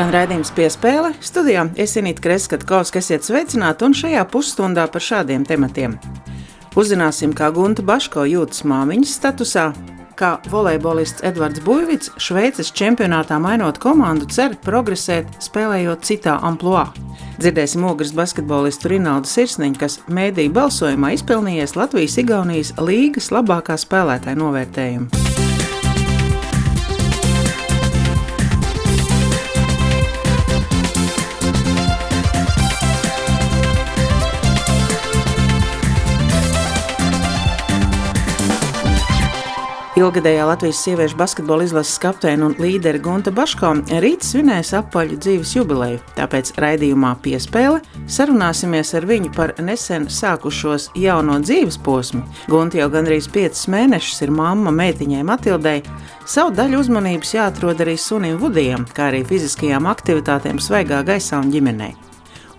Skan raidījums piespēle. Studijā es Inītu Kreskavs, kas iet sveicināti un šajā pusstundā par šādiem tematiem. Uzzināsim, kā Gunta Baško jūtas māmiņas statusā, kā volejbolists Edvards Buļvits Šveices čempionātā mainot komandu cer progresēt, spēlējot citā amplitūnā. Dzirdēsim ogres basketbolistu Rinaldu Sirsniņu, kas mēdīju balsojumā izpelnījies Latvijas-Igaunijas līgas labākā spēlētāja novērtējumu. Ilgadējā Latvijas sieviešu basketbola izlases kapteina un līderi Gunta Baško rīt svinēs apaļu dzīves jubileju, tāpēc raidījumā piespēle sarunāsimies ar viņu par nesen sākušos jauno dzīves posmu. Gunta jau gandrīz 5 mēnešus ir mamma meitiņai Matildei. Savu daļu uzmanības jāatrod arī sunim Vudijam, kā arī fiziskajām aktivitātēm svaigā gaisā un ģimenei.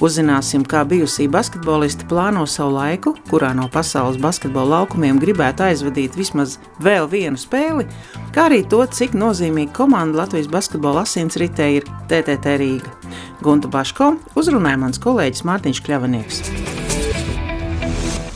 Uzzināsim, kā bijusī basketboliste plāno savu laiku, kurā no pasaules basketbola laukumiem gribētu aizvadīt vismaz vēl vienu spēli, kā arī to, cik nozīmīga komanda Latvijas basketbola asinsritē ir TTT Rīga. Gunta Baško uzrunāja mans kolēģis Mārtiņš Kļavanieks.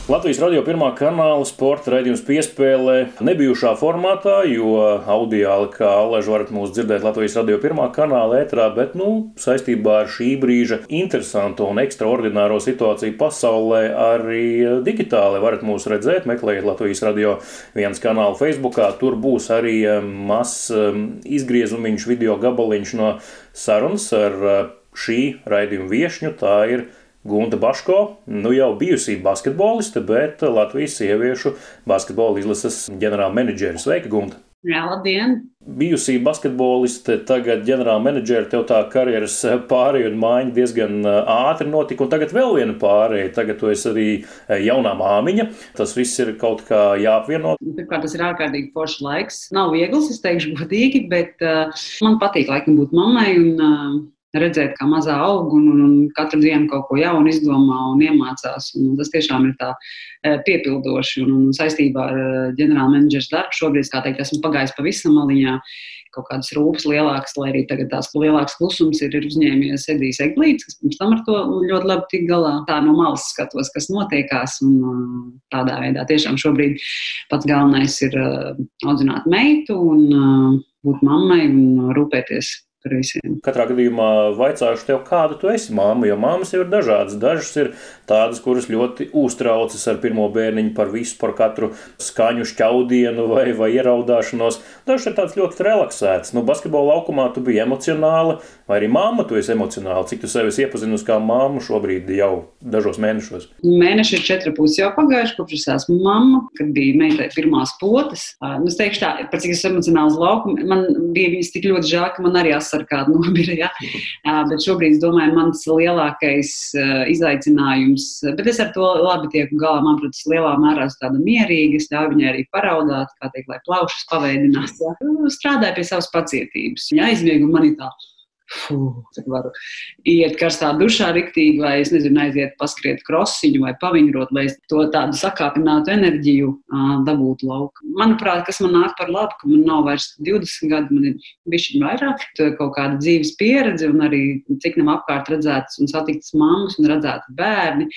Latvijas radio pirmā kanāla sporta raidījums piespēlē nebijušā formātā, jo audiāli kā alaži varat mūs dzirdēt Latvijas radio pirmā kanāla ētrā, bet, nu, saistībā ar šī brīža interesanto un ekstraordināro situāciju pasaulē arī digitāli varat mūs redzēt, meklējiet Latvijas radio viens kanālu Facebookā, tur būs arī mazs um, izgriezumiņš, video gabaliņš no sarunas ar šī raidījuma viešņu, tā ir Gunta Baško, nu jau bijusī basketboliste, bet Latvijas sieviešu basketbola izlases ģenerāla menedžere. Sveika, Gunta! Jā, labdien! Bijusī basketboliste, tagad ģenerāla menedžere, tev tā karjeras pārēja un maiņa diezgan ātri notika, un tagad vēl viena pārēja. Tagad tu esi arī jaunā māmiņa. Tas viss ir kaut kā jāapvieno. Pirmkārt, tas ir ārkārtīgi foršs laiks. Nav viegls, es teikšu, godīgi, bet uh, man patīk laikam būt mammai. Un, uh, redzēt, kā mazā aug un, un, un katru dienu kaut ko jaunu izdomā un iemācās. Un tas tiešām ir tā e, piepildoši. Un, un saistībā ar e, ģenerāla menedžera darbu šobrīd, kā teikt, esmu pagājis pavisam maliņā. Kaut kādas rūpes lielākas, lai arī tagad tās lielākas klusums ir, ir uzņēmies Edijs Eglīts, kas pirms tam ar to ļoti labi tik galā. Tā no malas skatos, kas notiekās. Un e, tādā veidā tiešām šobrīd pats galvenais ir audzināt meitu un būt mammai un rūpēties par visiem. Katrā gadījumā vaicāšu tev, kāda tu esi māma, jo māmas jau ir dažādas. Dažas ir tādas, kuras ļoti uztraucas ar pirmo bērniņu par visu, par katru skaņu šķaudienu vai, vai ieraudāšanos. Dažas ir tādas ļoti relaksētas. Nu, basketbola laukumā tu biji emocionāla, vai arī māma tu esi emocionāla. Cik tu sevi iepazinusi kā māmu šobrīd jau dažos mēnešos? Mēneši ir četri pusi jau pagājuši, kopš es esmu mamma, kad bija meitai pirmās potes. Nu, es teikšu tā, par cik es emocionāls laukums, man bija viņas tik ļoti žēl, ka man arī asars ar kādu nobira. Ja? Bet šobrīd, domāju, mans lielākais izaicinājums, bet es ar to labi tieku galā. Man, protams, lielā mērā es tāda mierīga, es ļauju viņai arī paraudāt, kā teikt, lai plaušas paveidinās. Ja? Strādāju pie savas pacietības. Ja aizmiegu man ir tā Fuh, varu iet karstā dušā riktīgi, vai es nezinu, aiziet paskriet krosiņu vai pavingrot, lai to tādu sakāpinātu enerģiju dabūtu lauku. Manuprāt, kas man nāk par labu, ka man nav vairs 20 gadi, man ir bišķiņ vairāk, kaut kāda dzīves pieredze un arī cik nam apkārt redzētas un satiktas mammas un redzēti bērni.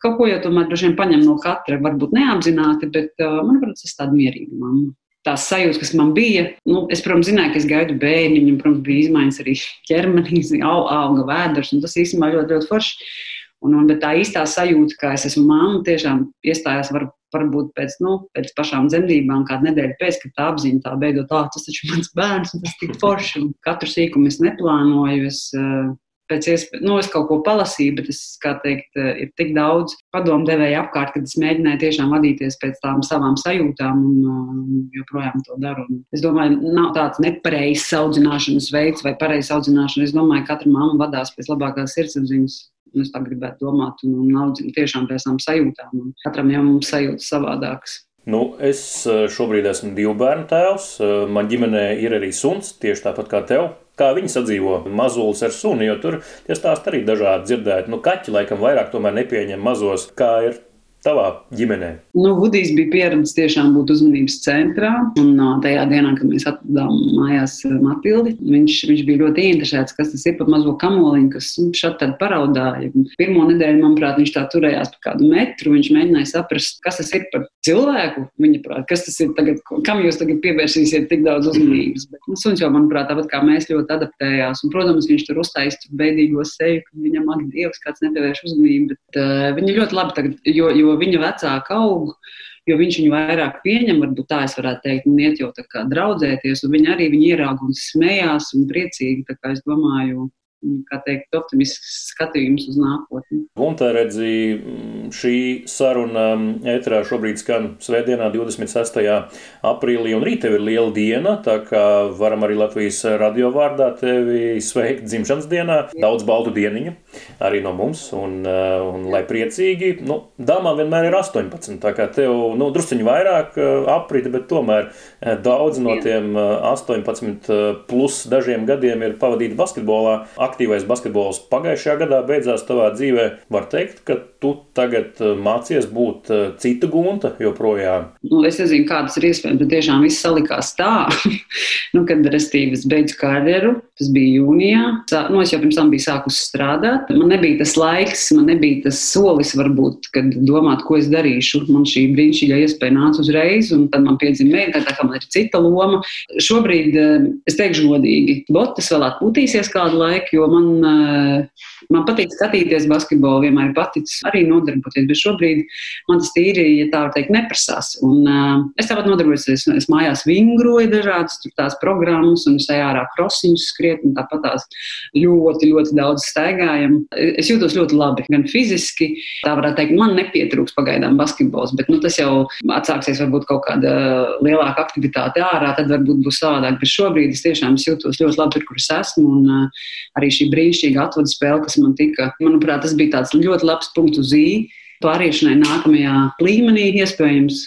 Kaut ko jau tomēr droši vien paņem no katra, varbūt neapzināti, bet, uh, manuprāt, tas ir tāda mierīga mamma tās sajūtas, kas man bija. Nu, es, protams, zināju, ka es gaidu bērniņu, un, protams, bija izmaiņas arī ķermenī, au, auga vēders, un tas īstenībā ļoti, ļoti forši. Un, un, bet tā īstā sajūta, ka es esmu mamma, tiešām iestājās var, varbūt pēc, nu, pēc pašām dzemdībām, kādu nedēļu pēc, kad tā apziņa tā beidzot, tā, tas taču ir mans bērns, un tas tik forši. Un katru sīkumu es neplānoju. Es, uh, pēc iespējas, nu, es kaut ko palasīju, bet es, kā teikt, eh, ir tik daudz padomdevēju apkārt, ka es mēģināju tiešām vadīties pēc tām savām sajūtām un um, joprojām to daru. Un es domāju, nav tāds nepareizs audzināšanas veids vai pareizs audzināšana. Es domāju, ka katra mamma vadās pēc labākās sirdsapziņas. Es tā gribētu domāt, un, un audzinu tiešām pēc tām sajūtām. Un katram jau mums sajūtas savādākas. Nu, es eh, šobrīd esmu divu bērnu tēvs. Eh, man ģimenē ir arī suns, tieši tāpat kā tev kā viņi sadzīvo mazulis ar suni, jo tur tie stāsti arī dažādi dzirdēti. Nu, kaķi laikam vairāk tomēr nepieņem mazos, kā ir tavā ģimenē? Nu, Hudijs bija pieredzējis tiešām būt uzmanības centrā. Un tajā dienā, kad mēs atradām mājās Matildi, viņš, viņš bija ļoti interesēts, kas tas ir par mazo kamoliņu, kas nu, šeit tad paraudāja. Pirmo nedēļu, manuprāt, viņš tā turējās par kādu metru. Viņš mēģināja saprast, kas tas ir par cilvēku. Viņa prāt, kas tas ir tagad, kam jūs tagad pievērsīsiet tik daudz uzmanības. Bet nu, suns jau, manuprāt, tāpat kā mēs ļoti adaptējās. Un, protams, viņš tur uztaisīja beidīgo seju, ka viņam ak, dievs, kāds nepievērš uzmanību. Bet uh, viņi ļoti labi tagad, jo, jo viņa vecāka aug. Jo viņš viņu vairāk pieņem, varbūt tā es varētu teikt, un iet jau tā kā draudzēties. Viņa arī viņu ierauga un smējās un priecīgi. Tā kā es domāju, teikt, optimisks skatījums uz nākotni. Gunta redzi, šī saruna ēterā šobrīd skan svētdienā, 26. aprīlī, un rīt tev ir liela diena, tā kā varam arī Latvijas radio vārdā tevi sveikt dzimšanas dienā. Daudz baltu dieniņa arī no mums, un, un lai priecīgi, nu, dāmām vienmēr ir 18, tā kā tev, nu, drusciņi vairāk aprita, bet tomēr daudz no tiem 18 plus dažiem gadiem ir pavadīti basketbolā aktīvais basketbols pagājušajā gadā beidzās tavā dzīvē, var teikt, ka tu tagad eh, mācies būt eh, cita gunta joprojām? Nu, es nezinu, kā tas ir iespējams, bet tiešām viss salikās tā, nu, kad es beidzu karjeru, tas bija jūnijā. Nu, es jau pirms tam biju sākusi strādāt. Man nebija tas laiks, man nebija tas solis, varbūt, kad domāt, ko es darīšu. Man šī brīnišķīgā iespēja nāca uzreiz, un tad man piedzima meita, tā kā man ir cita loma. Šobrīd, eh, es teikšu godīgi, botas vēl atpūtīsies kādu laiku, jo man, man patīk skatīties basketbolu, vienmēr paticis arī nodarboties, bet šobrīd man tas tīri, ja tā var teikt, neprasās. Un, uh, es tāpat nodarbojos, es, es mājās vingroju dažādas tās programmas, un es ārā krosiņus skriet, un tāpat tās ļoti, ļoti daudz staigājam. Es jūtos ļoti labi, gan fiziski, tā varētu teikt, man nepietrūks pagaidām basketbols, bet nu, tas jau atsāksies varbūt kaut kāda lielāka aktivitāte ārā, tad varbūt būs savādāk. Bet šobrīd es tiešām es jūtos ļoti labi tur, kur es esmu, un uh, arī šī brīnišķīga atvadu spēle, kas man tika, manuprāt, tas bija tāds ļoti labs punkts uz īņa pāriešanai nākamajā līmenī, iespējams.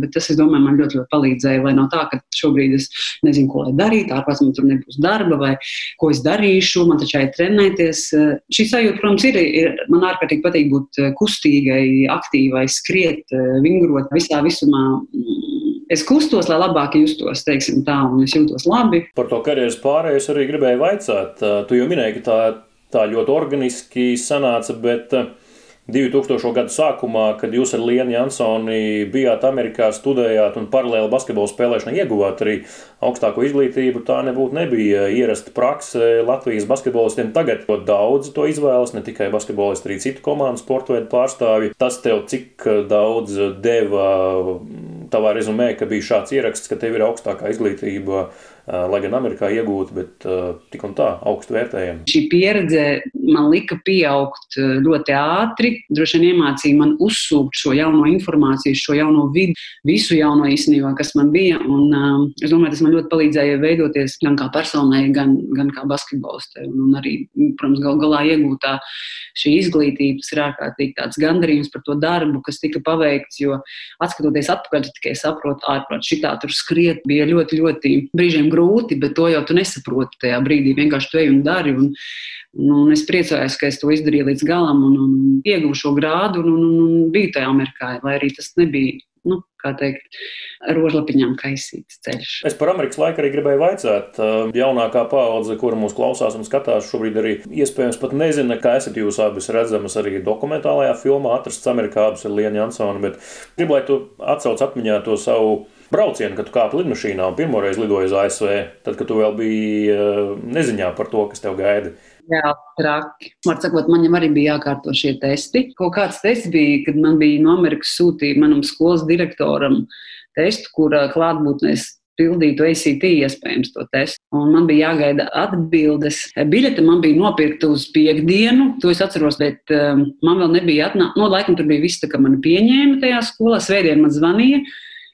Bet tas, es domāju, man ļoti, ļoti palīdzēja. Lai nav tā, ka šobrīd es nezinu, ko lai darītu, ārpus man tur nebūs darba, vai ko es darīšu, man taču ir trenēties. Šī sajūta, protams, ir, ir man ārkārtīgi patīk būt kustīgai, aktīvai, skriet, vingrot visā visumā es kustos, lai labāk justos, teiksim tā, un es jūtos labi. Par to karjeras pārēju es arī gribēju vaicāt. Tu jau minēji, ka tā, tā ļoti organiski sanāca, bet 2000. gadu sākumā, kad jūs ar Lienu Jansoni bijāt Amerikā, studējāt un paralēli basketbola spēlēšanai ieguvāt arī augstāko izglītību, tā nebūtu nebija ierasta prakse Latvijas basketbolistiem. Tagad ļoti daudz to izvēlas, ne tikai basketbolisti, arī citu komandu sporta veidu pārstāvji. Tas tev cik daudz deva tavā rezumē, ka bija šāds ieraksts, ka tev ir augstākā izglītība lai gan Amerikā iegūta, bet tik un tā augstu vērtējama. Šī pieredze man lika pieaugt ļoti ātri. Droši vien iemācīja man uzsūkt šo jauno informāciju, šo jauno vidi, visu jauno īstenībā, kas man bija. Un, es domāju, tas man ļoti palīdzēja veidoties gan kā personai, gan, gan kā basketbolistē. Un, arī, protams, gal galā iegūtā šī izglītība, tas ir ārkārtīgi tāds gandarījums par to darbu, kas tika paveikts. Jo atskatoties atpakaļ, tikai saprotu, ārprāt, šitā tur skriet bija ļoti, ļoti brīžiem grūti, bet to jau tu nesaproti tajā brīdī. Vienkārši tu ej un dari. Un, un es priecājos, ka es to izdarīju līdz galam un, un ieguvu šo grādu un, un, un biju tajā Amerikā, lai arī tas nebija. Nu, kā teikt, rožlapiņām kaisīts ceļš. Es par Amerikas laiku arī gribēju vaicāt. Jaunākā paudze, kura mūs klausās un skatās, šobrīd arī iespējams pat nezina, kā esat jūs abas redzamas arī dokumentālajā filmā, atrasts Amerikā abas ar Lienu Jansonu, bet gribu, lai tu atcauc atmiņā to savu braucienu, kad tu kāpi lidmašīnā un pirmoreiz lidoji uz ASV, tad, kad tu vēl biji eh, neziņā par to, kas tev gaida. Jā, traki. Man sakot, man arī bija jākārto šie testi. Kaut kāds tests bija, kad man bija no Amerikas sūtīja manam skolas direktoram testu, kur klātbūtnēs pildītu ACT, iespējams, to testu. Un man bija jāgaida atbildes. Biļete man bija nopirkta uz piekdienu, to es atceros, bet um, man vēl nebija atnākta. No laikam tur bija viss, ka mani pieņēma tajā skolā. Svētdien man zvanīja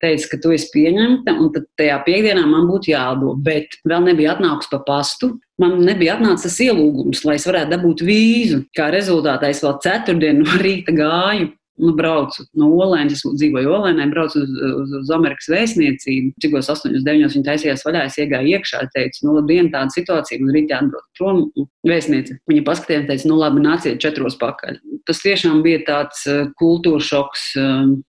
teica, ka tu esi pieņemta, un tad tajā piekdienā man būtu jāatdo. Bet vēl nebija atnākusi pa pastu. Man nebija atnācis ielūgums, lai es varētu dabūt vīzu. Kā rezultātā es vēl ceturtdienu no rīta gāju nu, braucu no Olēnas, es dzīvoju Olēnā, braucu uz, uz, uz Amerikas vēstniecību. Cikos 8, 9 viņa taisījās vaļā, es iegāju iekšā, teicu, nu, labdien, tāda situācija, man rīt jāatbrauc prom. Vēstniece, viņa paskatījās, teica, nu, labi, nāciet četros pakaļ. Tas tiešām bija tāds kultūra šoks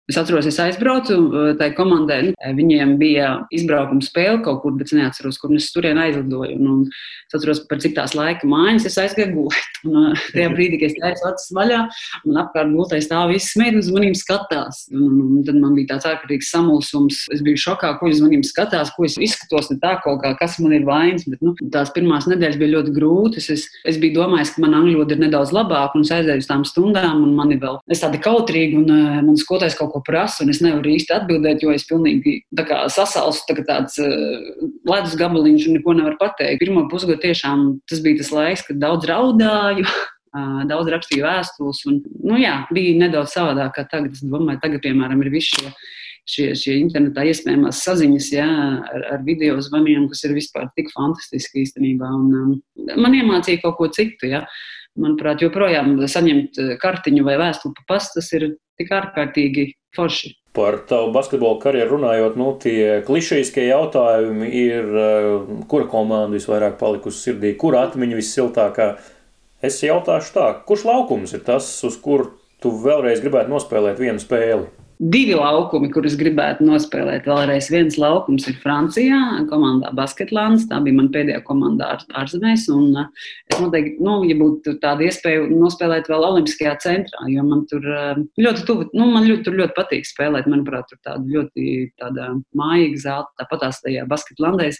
Es atceros, es aizbraucu uh, tai komandai. Nu, viņiem bija izbraukuma spēle kaut kur, bet es neatceros, kur es turien aizlidoju. Un, un es atceros, par cik tās laika mājas es aizgāju gulēt. Un, uh, tajā brīdī, kad es taisu acis vaļā, un apkārt gultai stāv visi smēķi uz maniem skatās. Un, un, un tad man bija tāds ārkārtīgs samulsums. Es biju šokā, ko uz maniem skatās, ko es izskatos, ne tā kaut kā, kas man ir vainas. Bet, nu, tās pirmās nedēļas bija ļoti grūtas. Es, es biju domājis, ka man angļu valoda ir nedaudz labāka, un es aizēju uz tām stundām, un man ir vēl, es tādi kautrīgi, un uh, man skotājs kaut ko ko prasa, un es nevaru īsti atbildēt, jo es pilnīgi tā sasalstu tā tāds uh, ledus gabaliņš un neko nevaru pateikt. Pirmā pusgada tiešām tas bija tas laiks, kad daudz raudāju. Daudz rakstīju vēstules, un nu, jā, bija nedaudz savādāk kā tagad. Es domāju, tagad, piemēram, ir visi šie šie, šie internetā iespējamās saziņas jā, ar, ar video zvaniem, kas ir vispār tik fantastiski īstenībā. Un, um, man iemācīja kaut ko citu. Jā. Manuprāt, joprojām saņemt kartiņu vai vēstuli pa pastu, tas ir tik ārkārtīgi forši. Par tavu basketbola karjeru runājot, nu, tie klišejiskie jautājumi ir, eh, kura komanda visvairāk palikusi sirdī, kura atmiņa vissiltākā. Es jautāšu tā, kurš laukums ir tas, uz kuru tu vēlreiz gribētu nospēlēt vienu spēli? Divi laukumi, kurus gribētu nospēlēt. Vēlreiz viens laukums ir Francijā, komandā Basketlands. Tā bija mana pēdējā komanda ār, ārzemēs. Un uh, es noteikti, nu, ja būtu tāda iespēja nospēlēt vēl Olimpiskajā centrā, jo man tur uh, ļoti tuvu, nu, man ļoti, tur ļoti patīk spēlēt. Manuprāt, tur tāda ļoti tāda mājīga zelta, tāpat tās tajā Basketlandēs.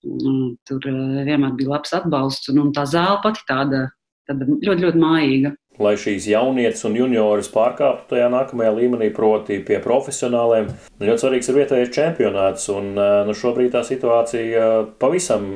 Tur uh, vienmēr bija labs atbalsts, un, un tā zāle pati tāda, tāda ļoti, ļoti mājīga lai šīs jaunietes un junioras pārkāptu tajā nākamajā līmenī, proti, pie profesionāliem. Ļoti svarīgs ir vietējais čempionāts, un nu, šobrīd tā situācija pavisam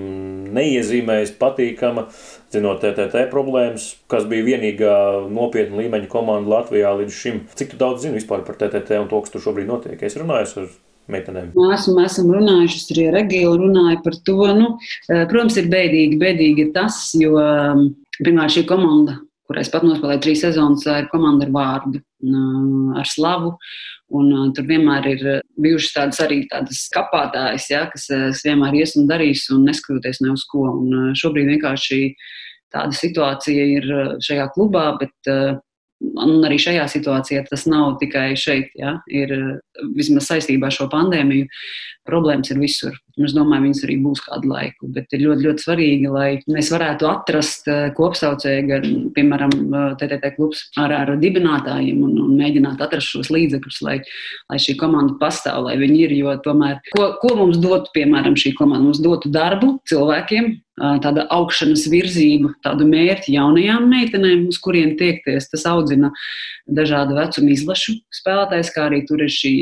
neiezīmējas patīkama. Zinot TTT problēmas, kas bija vienīgā nopietna līmeņa komanda Latvijā līdz šim. Cik daudz zini vispār par TTT un to, kas tur šobrīd notiek? Es runāju ar meitenēm? Esam, esam runājuši, arī Regīla runāja par to. Nu, protams, ir bēdīgi, bēdīgi tas, jo pirmkārt šī komanda kur es pat nospēlēju trīs sezonas, ir komanda ar vārdu, ar slavu. Un, tur vienmēr ir bijušas tādas arī tādas kapātājas, ja, kas, vienmēr ies un darīs, un neskatoties ne uz ko. Un, šobrīd vienkārši tāda situācija ir šajā klubā, bet Un arī šajā situācijā tas nav tikai šeit, ja, ir vismaz saistībā ar šo pandēmiju. Problēmas ir visur. Un es domāju, viņas arī būs kādu laiku. Bet ir ļoti, ļoti svarīgi, lai mēs varētu atrast eh, kopsaucēju, gan, piemēram, eh, klubs ar, ar dibinātājiem un, un mēģināt atrast šos līdzekļus, lai, lai šī komanda pastāv, lai viņi ir. Jo tomēr, ko, ko mums dotu, piemēram, šī komanda? Mums dotu darbu cilvēkiem, tāda augšanas virzība, tādu mērķi jaunajām meitenēm, uz kuriem tiekties. Tas audzina dažādu vecumu izlašu spēlētājs, kā arī tur ir šī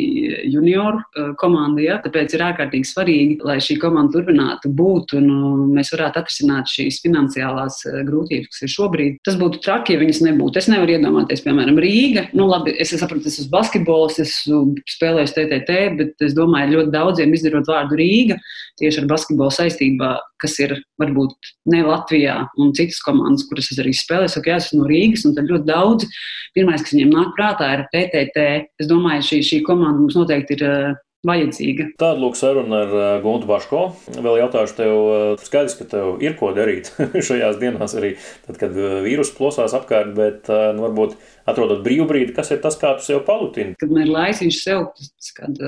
junioru komanda. Ja? Tāpēc ir ārkārtīgi svarīgi, lai šī komanda turpinātu būt un mēs varētu atrisināt šīs finansiālās grūtības, kas ir šobrīd. Tas būtu traki, ja viņas nebūtu. Es nevaru iedomāties, piemēram, Rīga. Nu, labi, es saprotu, es esmu basketbols, es spēlēju TTT, bet es domāju, ļoti daudziem izdarot vārdu Rīga tieši ar basketbolu saistībā, kas ir varbūt ne Latvijā un citas komandas, kuras es arī spēlēju. Saka, jā, es esmu no Rīgas, un tad ļoti daudz. Pirmais, kas viņiem nāk prātā, ir TTT. Es domāju, šī, šī komanda mums noteikti ir vajadzīga. Tāda lūk saruna ar uh, Guntu Baško. Vēl jautāšu tev, uh, skaidrs, ka tev ir ko darīt šajās dienās arī, tad, kad uh, vīrus plosās apkārt, bet nu, varbūt atrodot brīvbrīdi, kas ir tas, kā tu sev palutini? Kad man ir laiciņš sev, tas, kad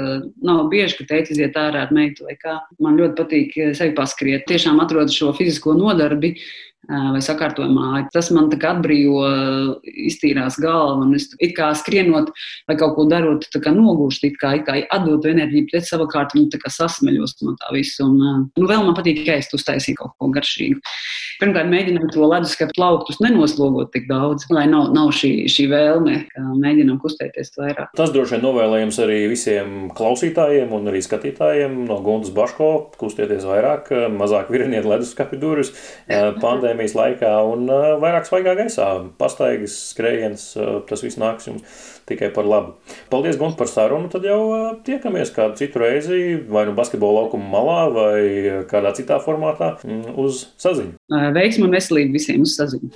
nav bieži, ka teicis iet ārā ar meitu vai kā. Man ļoti patīk sevi paskriet. Tiešām atrod šo fizisko nodarbi, vai sakārtoju māju. Tas man tā kā atbrīvo, iztīrās galva, un es it kā skrienot vai kaut ko darot, tā kā nogūšu, it kā, it kā atdotu enerģiju, bet savukārt viņi tā kā sasmeļos no tā visa. Un, nu, vēl man patīk ēst, uztaisīt kaut ko garšīgu. Pirmkārt, mēģinām to leduskapa plauktus nenoslogot tik daudz, lai nav, nav šī, šī vēlme, ka mēģinām kustēties vairāk. Tas droši vien novēlējums arī visiem klausītājiem un arī skatītājiem no Gundas Baško kustēties vairāk, mazāk viriniet leduskapi durvis pandēmijas laikā un vairāk svaigā gaisā. Pastaigas, skrējiens, tas viss nāks jums tikai par labu. Paldies, Gunte, par sarunu. Tad jau tiekamies kādu citu reizi, vai nu basketbola laukuma malā, vai kādā citā formātā, mm, uz saziņu. Veiksmu un veselību visiem uz saziņu!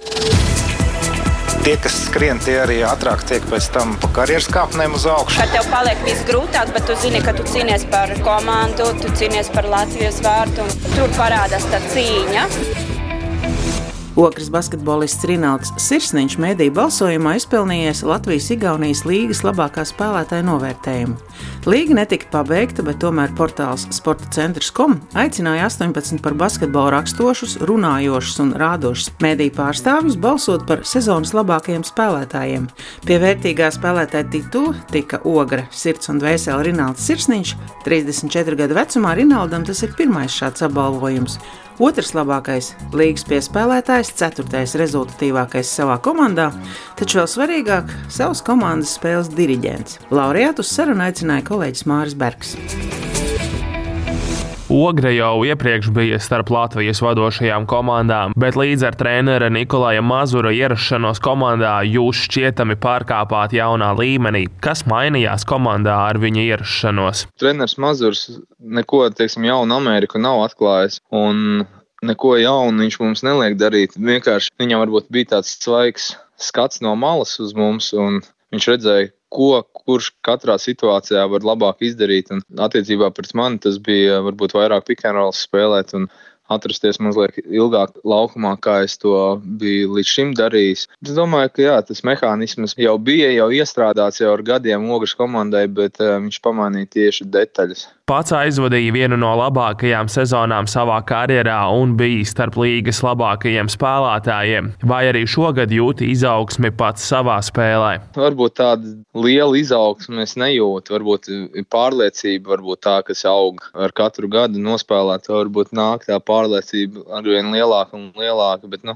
Tie, kas skrien, tie arī ātrāk tiek pēc tam pa karjeras kāpnēm uz augšu. Kad tev paliek viss grūtāk, bet tu zini, ka tu cīnies par komandu, tu cīnies par Latvijas vārtu, un tur parādās tā cīņa. Okras basketbolists Rinalds Sirsniņš mēdī balsojumā izpelnījies Latvijas-Igaunijas līgas labākā spēlētāja novērtējumu. Līga netika pabeigta, bet tomēr portāls Sporta centrs kom aicināja 18 par basketbolu rakstošus, runājošus un rādošus mēdī pārstāvjus balsot par sezonas labākajiem spēlētājiem. Pie vērtīgā spēlētāja titula tika Ogra sirds un dvēsele Rinalds Sirsniņš. 34 gadu vecumā Rinaldam tas ir pirmais šāds apbalvojums. Otrs labākais līgas piespēlētājs, ceturtais rezultatīvākais savā komandā, taču vēl svarīgāk - savas komandas spēles diriģents. Laureātus sarunu aicināja kolēģis Māris Bergs. Ogre jau iepriekš bija starp Latvijas vadošajām komandām, bet līdz ar trenera Nikolaja Mazura ierašanos komandā jūs šķietami pārkāpāt jaunā līmenī. Kas mainījās komandā ar viņa ierašanos? Treneris Mazurs neko teiksim, jaunu Ameriku nav atklājis. Un neko jaunu viņš mums neliek darīt. Vienkārši viņam varbūt bija tāds svaigs skats no malas uz mums, un viņš redzēja, ko kurš katrā situācijā var labāk izdarīt. Un attiecībā pret mani tas bija varbūt vairāk pikantrols spēlēt un atrasties mazliet ilgāk laukumā, kā es to biju līdz šim darījis. Es domāju, ka jā, tas mehānisms jau bija jau iestrādāts jau ar gadiem ogres komandai, bet uh, viņš pamainīja tieši detaļas. Pats aizvadīja vienu no labākajām sezonām savā karjerā un bija starp līgas labākajiem spēlētājiem. Vai arī šogad jūti izaugsmi pats savā spēlē? Varbūt tāda liela izaugsme es nejūtu. Varbūt pārliecība, varbūt tā, kas aug ar katru gadu nospēlēt, varbūt nāk tā pārliecība arvien lielāka un lielāka. Bet, nu,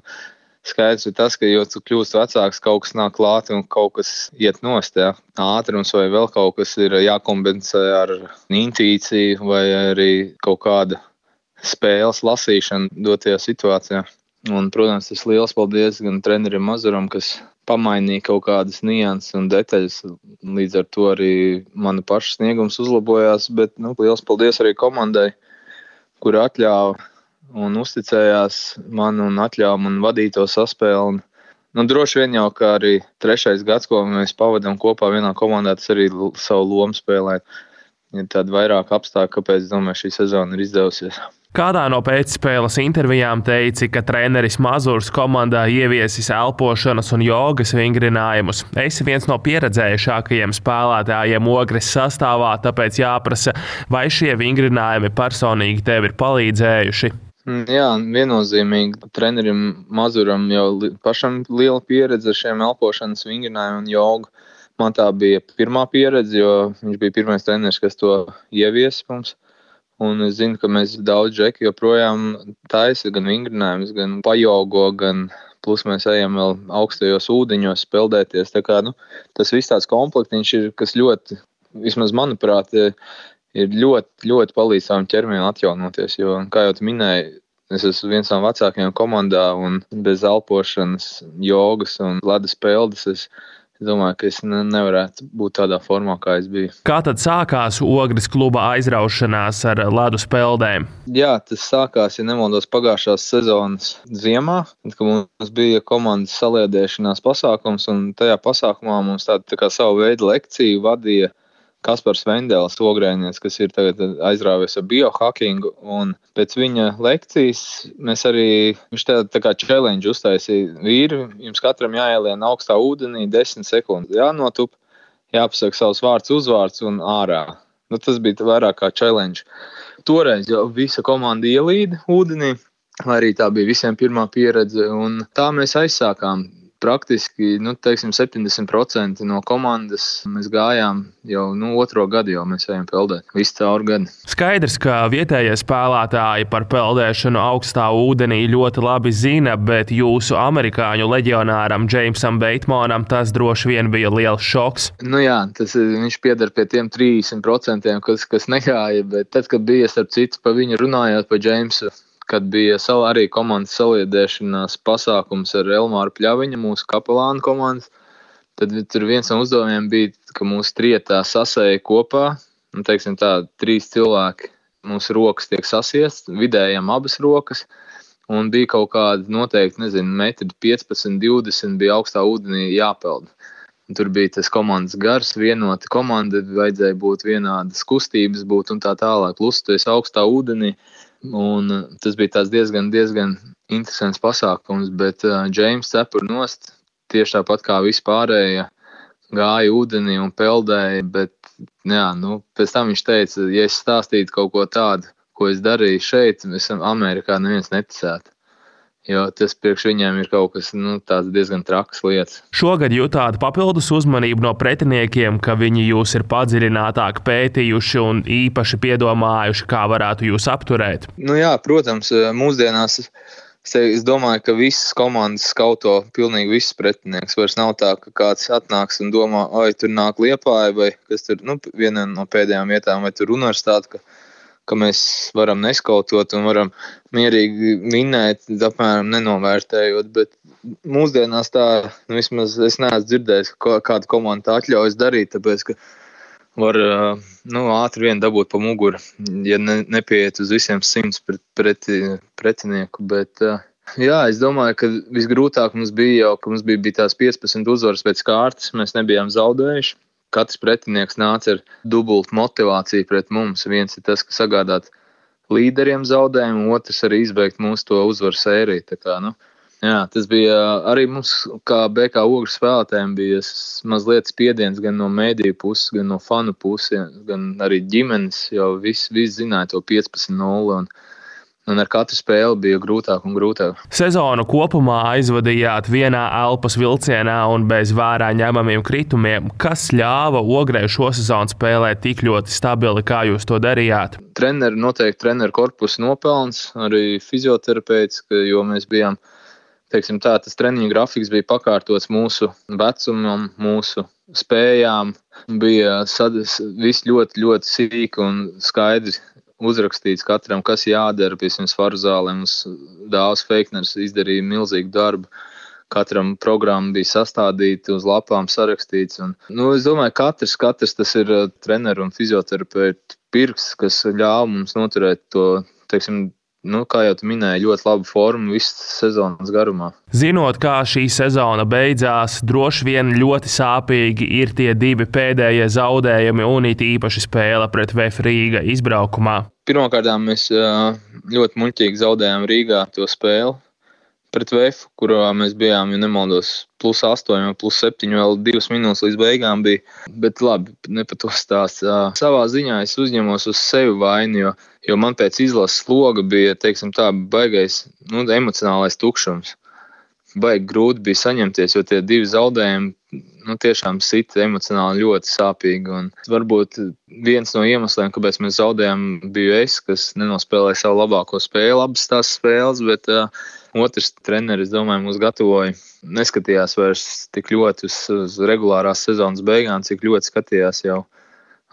Skaidrs ir tas, ka, jo tu kļūsi vecāks, kaut kas nāk klāt un kaut kas iet nost. Jā. Ātrums vai vēl kaut kas ir jākompensē ar intuīciju vai arī kaut kāda spēles lasīšana dotajā situācijā. Un, protams, tas liels paldies gan trenerim Mazuram, kas pamainīja kaut kādas nianses un detaļas. Līdz ar to arī mana paša sniegums uzlabojās. Bet nu, liels paldies arī komandai, kur atļāva un uzticējās man un atļāva man vadīt to saspēli. Un, nu, droši vien jau kā arī trešais gads, ko mēs pavadām kopā vienā komandā, tas arī savu lomu spēlē. Ir tādi vairāk apstākļi, kāpēc domāju, šī sezona ir izdevusies. Kādā no pēcspēles intervijām teici, ka treneris Mazurs komandā ieviesis elpošanas un jogas vingrinājumus. Esi viens no pieredzējušākajiem spēlētājiem ogres sastāvā, tāpēc jāprasa, vai šie vingrinājumi personīgi tev ir palīdzējuši. Mm, jā, viennozīmīgi. Trenerim Mazuram jau li pašam liela pieredze ar šiem elpošanas vingrinājumiem un jogu. Man tā bija pirmā pieredze, jo viņš bija pirmais treneris, kas to ieviesa mums. Un es zinu, ka mēs daudz džeki joprojām taisa gan vingrinājumus, gan pajogo, gan plus mēs ejam vēl augstajos ūdeņos peldēties. Tā kā, nu, tas viss tāds komplektiņš ir, kas ļoti, vismaz manuprāt, ir ļoti, ļoti palīdz savam ķermenim atjaunoties. Jo, kā jau minēju, es esmu viens no vecākajiem komandā, un bez elpošanas, jogas un ledus peldes. Es, Es domāju, ka es nevarētu būt tādā formā, kā es biju. Kā tad sākās Ogres kluba aizraušanās ar ledus peldēm? Jā, tas sākās, ja nemaldos, pagājušās sezonas ziemā, kad mums bija komandas saliedēšanās pasākums, un tajā pasākumā mums tāda tā kā savu veidu lekciju vadīja Kaspars Vendels, ogrēnieks, kas ir aizrāvies ar biohackingu. Pēc viņa lekcijas mēs arī, viņš tādu tā kā challenge uztaisīja. Vīri, jums katram jāielien augstā ūdenī 10 sekundes, jānotup, jāpasaka savs vārds, uzvārds un ārā. Nu, tas bija vairāk kā challenge. Toreiz jau visa komanda ielīda ūdenī, arī tā bija visiem pirmā pieredze, tā mēs aizsākām praktiski nu, teiksim, 70% no komandas mēs gājām jau nu, otro gadu, jau mēs ejam peldēt visu caur gadu. Skaidrs, ka vietējie spēlētāji par peldēšanu augstā ūdenī ļoti labi zina, bet jūsu amerikāņu leģionāram Jamesam Beitmonam tas droši vien bija liels šoks. Nu jā, tas, viņš pieder pie tiem 30%, kas, kas negāja, bet tad, kad bija starp citu pa viņu runājot par Jamesu kad bija savu, arī komandas saliedēšanās pasākums ar Elmāru Pļaviņu, mūsu kapelānu komandas. Tad tur viens no uzdevumiem bija, ka mūsu trietā sasēja kopā, un, teiksim tā, trīs cilvēki, mūsu rokas tiek sasiestas, vidējām abas rokas, un bija kaut kāda noteikti, nezinu, metri 15, 20 bija augstā ūdenī jāpeld. Tur bija tas komandas gars, vienota komanda, vajadzēja būt vienādas kustības, būt un tā tālāk. Esi augstā ūdenī, un tas bija diezgan, diezgan interesants pasākums. Bet uh, James cepur nost tieši tāpat kā vispārējie. Gāja ūdenī un peldēja, bet jā, nu, pēc tam viņš teica, ja es stāstītu kaut ko tādu, ko es darīju šeit, es Amerikā neviens neticētu. Jo tas priekš viņiem ir kaut kas nu, diezgan traks lietas. Šogad jutāt papildus uzmanību no pretiniekiem, ka viņi jūs ir padziļinātāk pētījuši un īpaši piedomājuši, kā varētu jūs apturēt. Nu, jā, protams, mūsdienās es domāju, ka visas komandas skauto pilnīgi visus pretinieks. Vairs nav tā, ka kāds atnāks un domā, oi, tur nāk liepāja vai kas tur, nu, viena no pēdējām vietām, vai tur universitāte ka mēs varam neskautot un varam mierīgi minēt, apmēram nenovērtējot. Bet mūsdienās tā, nu, vismaz es neesmu dzirdējis, ka kāda komanda atļaujas darīt, tāpēc, var nu, ātri vien dabūt pa muguru, ja ne, nepieiet uz visiem simts pret, preti, pretinieku. Bet, Jā, es domāju, ka visgrūtāk mums bija jau, ka mums bija, bija tās 15 uzvaras pēc kārtas. Mēs nebijām zaudējuši katrs pretinieks nāca ar dubultu motivāciju pret mums. Viens ir tas, ka sagādāt līderiem zaudējumu, otrs arī izbeigt mūsu to uzvaru sēriju. Kā, nu, jā, tas bija arī mums, kā BK ogles spēlētājiem, bija mazliet spiediens gan no mēdīju puses, gan no fanu puses, gan arī ģimenes, jo visi, visi zināja to 15-0. Un ar katru spēli bija grūtāk un grūtāk. Sezonu kopumā aizvadījāt vienā elpas vilcienā un bez vērā ņemamiem kritumiem. Kas ļāva Ogrē šo sezonu spēlēt tik ļoti stabili, kā jūs to darījāt? Treneris noteikti treneru korpusu nopelns, arī fizioterapeits, jo mēs bijām. Teiksim, tā, tas treniņu grafiks bija pakārtots mūsu vecumam, mūsu spējām. Bija sadis, viss ļoti, ļoti sīki un skaidri uzrakstīts katram, kas jādara. Piemēram, svaru zālē mums Dāvs Feikners izdarīja milzīgu darbu. Katram programma bija sastādīta, uz lapām sarakstīts. Un, nu, es domāju, ka katrs, katrs tas ir uh, treneru un fizioterapeitu pirks, kas ļāva mums noturēt to teiksim, nu, kā jau minēji, ļoti laba forma visas sezonas garumā. Zinot, kā šī sezona beidzās, droši vien ļoti sāpīgi ir tie divi pēdējie zaudējumi un it īpaši spēle pret VF Rīga izbraukumā. Pirmkārt, mēs ļoti muļķīgi zaudējām Rīgā to spēli pret VF, kurā mēs bijām, ja nemaldos, plus 8 vai plus 7, vēl 2 minūtes līdz beigām bija. Bet labi, ne par to stāst. Savā ziņā es uzņemos uz sevi vainu, jo, jo man pēc izlases sloga bija, tā, baigais, nu, emocionālais tukšums. Baigi grūti bija saņemties, jo tie divi zaudējumi nu, tiešām sita emocionāli ļoti sāpīgi. Un varbūt viens no iemesliem, kāpēc mēs zaudējām, bija es, kas nenospēlēja savu labāko spēli, abas tās spēles. Bet, uh, Otrs treneris, domāju, mūs gatavoja. Neskatījās vairs tik ļoti uz, uz regulārās sezonas beigām, cik ļoti skatījās jau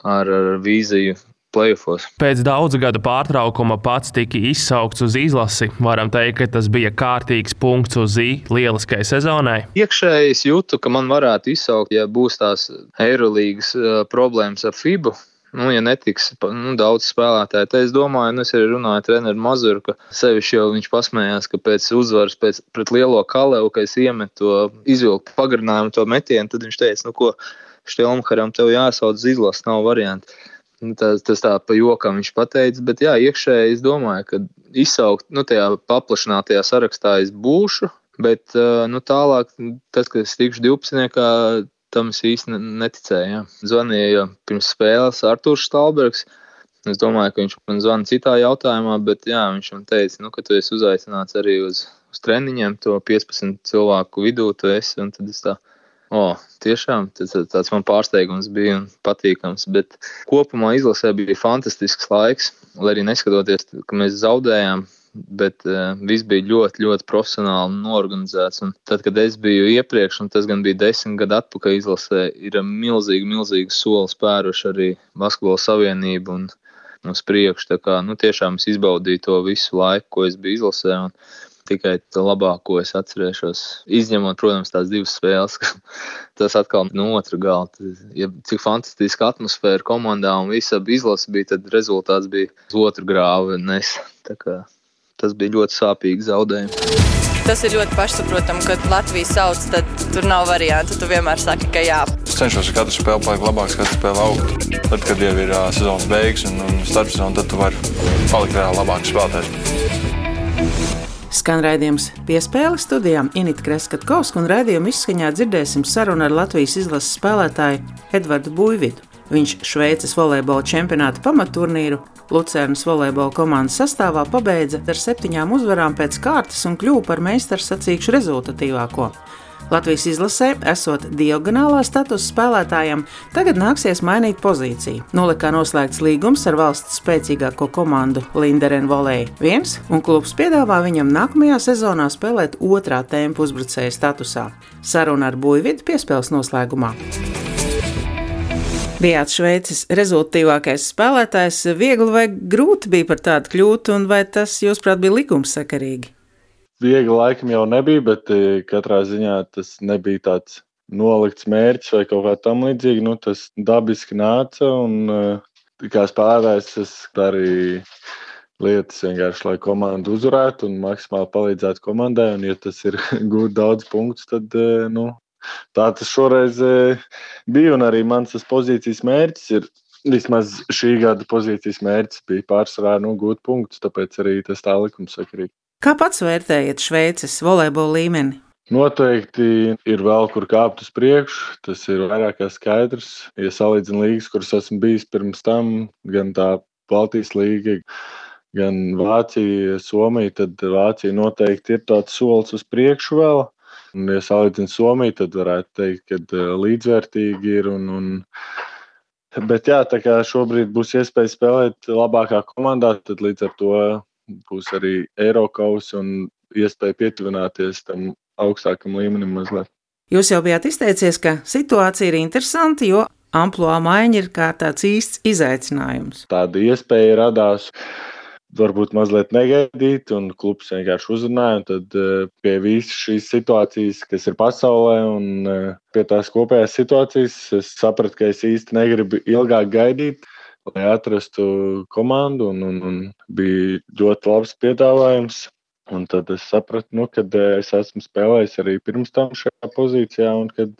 ar, ar vīziju Playoffs. Pēc daudzu gadu pārtraukuma pats tika izsaukts uz izlasi. Varam teikt, ka tas bija kārtīgs punkts uz I lieliskai sezonai. Iekšēji es jūtu, ka man varētu izsaukt, ja būs tās Eirolandes problēmas ar FIBU. Nu, ja netiks nu, daudz spēlētāju, tad es domāju, nu, es arī runāju ar treneru Mazuru, ka sevišķi jau viņš pasmējās, ka pēc uzvaras pēc, pret lielo kalēju, ka es iemetu to izvilku pagarinājumu, to metienu, tad viņš teica, nu, ko Štelmharam tev jāsauc uz izlases, nav variantu. Nu, tas, tas tā pa jokam viņš pateica, bet jā, iekšēji es domāju, ka izsaukt, nu, tajā paplašinātajā sarakstā es būšu, bet nu, tālāk, tad, kad es tikšu 12 tam es īsti neticēju. Jā. Zvanīja pirms spēles Arthurs Stalbergs. Es domāju, ka viņš man zvana citā jautājumā, bet jā, viņš man teica, nu, ka tu esi uzaicināts arī uz, uz treniņiem, to 15 cilvēku vidū tu esi. Tad es tā, o, tiešām tas, tāds man pārsteigums bija un patīkams. Bet kopumā izlasē bija fantastisks laiks, lai arī neskatoties, ka mēs zaudējām bet uh, viss bija ļoti, ļoti profesionāli un norganizēts. Un tad, kad es biju iepriekš, un tas bija desmit gadu atpakaļ izlasē, ir milzīgi, milzīgi soli spēruši arī Basketbola Savienība un uz priekšu. Tā kā nu, tiešām es izbaudīju to visu laiku, ko es biju izlasē. Tikai to labāko es atcerēšos. Izņemot, protams, tās divas spēles, tas atkal no otra gala. Ja, cik fantastiska atmosfēra komandā un visa izlase bija, tad rezultāts bija uz otru grāvu. Nes, tas bija ļoti sāpīgi zaudējumi. Tas ir ļoti pašsaprotami, kad Latvijas sauc, tad tur nav variantu. Tu vienmēr saki, ka jā. Es cenšos ar katru spēli palikt labāks, katru spēli augt. Tad, kad jau ir uh, sezonas beigas un, un starpsezona, tad tu vari palikt vēl labāks spēlētājs. Skan raidījums piespēle studijām Inita Kreskavska un raidījuma izskaņā dzirdēsim sarunu ar Latvijas izlases spēlētāju Edvardu Buividu. Viņš Šveices volejbola čempionāta pamatturnīru Lucernas volejbola komandas sastāvā pabeidza ar septiņām uzvarām pēc kārtas un kļuva par meistaru sacīkšu rezultatīvāko. Latvijas izlasē, esot diagonālā statusa spēlētājam, tagad nāksies mainīt pozīciju. Nolikā noslēgts līgums ar valsts spēcīgāko komandu Linderenu Volēju. Viens, un klubs piedāvā viņam nākamajā sezonā spēlēt otrā tempa uzbrucēja statusā. Saruna ar Buļvidu piespēles noslēgumā. Bijāt Šveices rezultātīvākais spēlētājs. Viegli vai grūti bija par tādu kļūt, un vai tas, jūsuprāt, bija likumsakarīgi? Viegli laikam jau nebija, bet e, katrā ziņā tas nebija tāds nolikts mērķis vai kaut kā tam līdzīga. Nu, tas dabiski nāca, un kā spēlētājs es darīju lietas vienkārši, lai komanda uzvarētu un maksimāli palīdzētu komandai. Un, ja tas ir gūt daudz punktus, tad e, nu, Tā tas šoreiz e, bija, un arī mans pozīcijas mērķis ir. Vismaz šī gada pozīcijas mērķis bija pārsvarā nu, gūt punktus, tāpēc arī tas tā likumsakarīgi. Kā pats vērtējat Šveices volejbola līmeni? Noteikti ir vēl kur kāpt uz priekšu. Tas ir vairāk kā skaidrs. Ja salīdzinām līgas, kuras esmu bijis pirms tam, gan tā Baltijas līga, gan Vācija, Somija, tad Vācija noteikti ir tāds solis uz priekšu vēl. Un, ja salīdzinām Somiju, tad varētu teikt, ka eh, līdzvērtīgi ir. Un, un, bet jā, tā kā šobrīd būs iespēja spēlēt labākā komandā, tad līdz ar to būs arī Eiropas un iespēja pietuvināties tam augstākam līmenim mazliet. Jūs jau bijāt izteicies, ka situācija ir interesanta, jo amplitūda maiņa ir kā tāds īsts izaicinājums. Tāda iespēja radās varbūt mazliet negaidīt, un klubs vienkārši uzrunāja. Tad eh, pie visas šīs situācijas, kas ir pasaulē, un eh, pie tās kopējās situācijas, es sapratu, ka es īsti negribu ilgāk gaidīt, lai atrastu komandu, un, un, un bija ļoti labs piedāvājums. Un tad es sapratu, nu, ka eh, es esmu spēlējis arī pirms tam šajā pozīcijā, un kad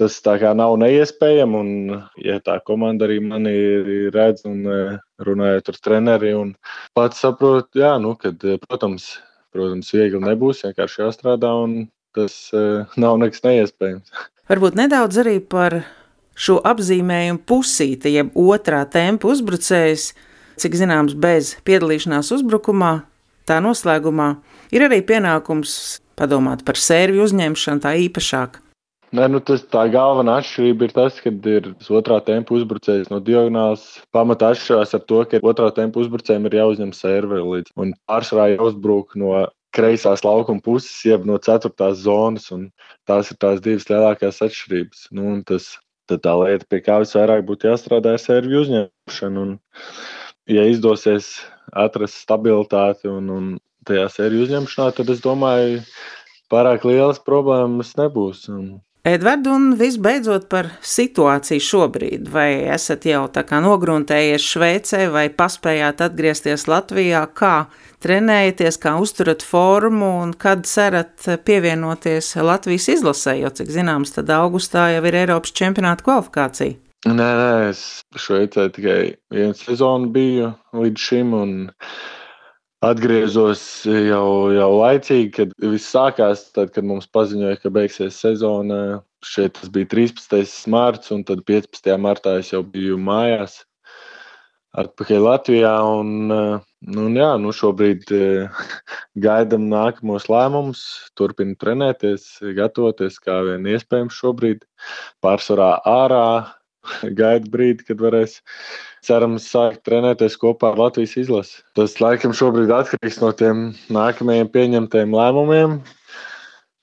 tas tā kā nav neiespējami. Un, ja tā komanda arī mani redz un e, runājot ar treneri, un pats saprot, jā, nu, kad, e, protams, protams, viegli nebūs, vienkārši jāstrādā, un tas nav nekas neiespējams. Varbūt nedaudz arī par šo apzīmējumu pusīti, jeb otrā tempa uzbrucējs, cik zināms, bez piedalīšanās uzbrukumā, tā noslēgumā ir arī pienākums padomāt par sēriju uzņemšanu tā īpašāk. Nē, nu tas, tā galvenā atšķirība ir tas, ka ir otrā tempa uzbrucējs no diagonālas. Pamatā atšķirās ar to, ka otrā tempa uzbrucējiem ir jāuzņem serveri līdzi. Un pārsvarā jāuzbruk no kreisās laukuma puses, jeb no ceturtās zonas. Tās ir tās divas lielākās atšķirības. Nu, tas, tā lieta, pie kā visvairāk būtu jāstrādā, ir serviju uzņemšana. Un, ja izdosies atrast stabilitāti un, un tajā sēriju uzņemšanā, tad es domāju, pārāk lielas problēmas nebūs. Un, Edvards, un visbeidzot par situāciju šobrīd. Vai esat jau tā kā nogruntējies Šveicē, vai paspējāt atgriezties Latvijā? Kā trenējaties, kā uzturat formu un kad cerat pievienoties Latvijas izlasē? Jo, cik zināms, tad augustā jau ir Eiropas čempionāta kvalifikācija. Nē, nē, es Šveicē tikai vienu sezonu biju līdz šim. Un atgriezos jau, jau laicīgi, kad viss sākās. Tad, kad mums paziņoja, ka beigsies sezona, šeit tas bija 13. mārciņš, un tad 15. martā es jau biju mājās. Atpakaļ Latvijā. Un, nu, jā, nu šobrīd gaidām nākamos lēmumus, turpinām trenēties, gatavoties kā vien iespējams šobrīd. Pārsvarā ārā, gaida brīdi, kad varēs cerams sākt trenēties kopā ar Latvijas izlasi. Tas laikam šobrīd atkarīgs no tiem nākamajiem pieņemtajiem lēmumiem.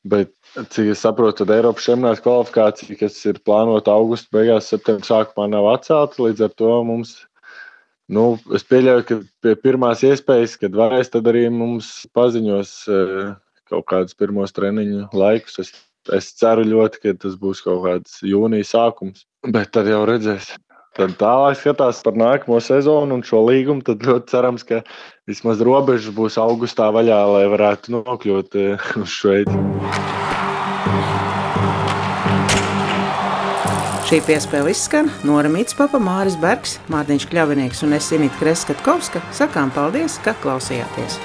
Bet, cik es saprotu, tad Eiropas čempionāta kvalifikācija, kas ir plānota augusta beigās, septembrī sākumā nav atcelta. Līdz ar to mums, nu, es pieļauju, ka pie pirmās iespējas, kad varēs, tad arī mums paziņos eh, kaut kādus pirmos treniņu laikus. Es, es ceru ļoti, ka tas būs kaut kāds jūnija sākums, bet tad jau redzēsim. Tad tālāk skatās par nākamo sezonu un šo līgumu. Tad ļoti cerams, ka vismaz robežas būs augustā vaļā, lai varētu nokļūt eh, uz Šveici. Šī piespēle izskan Nora Mitspapa, Māris Bergs, Mārtiņš Kļavinieks un es Inīti Kreskatkovska. Sakām paldies, ka klausījāties!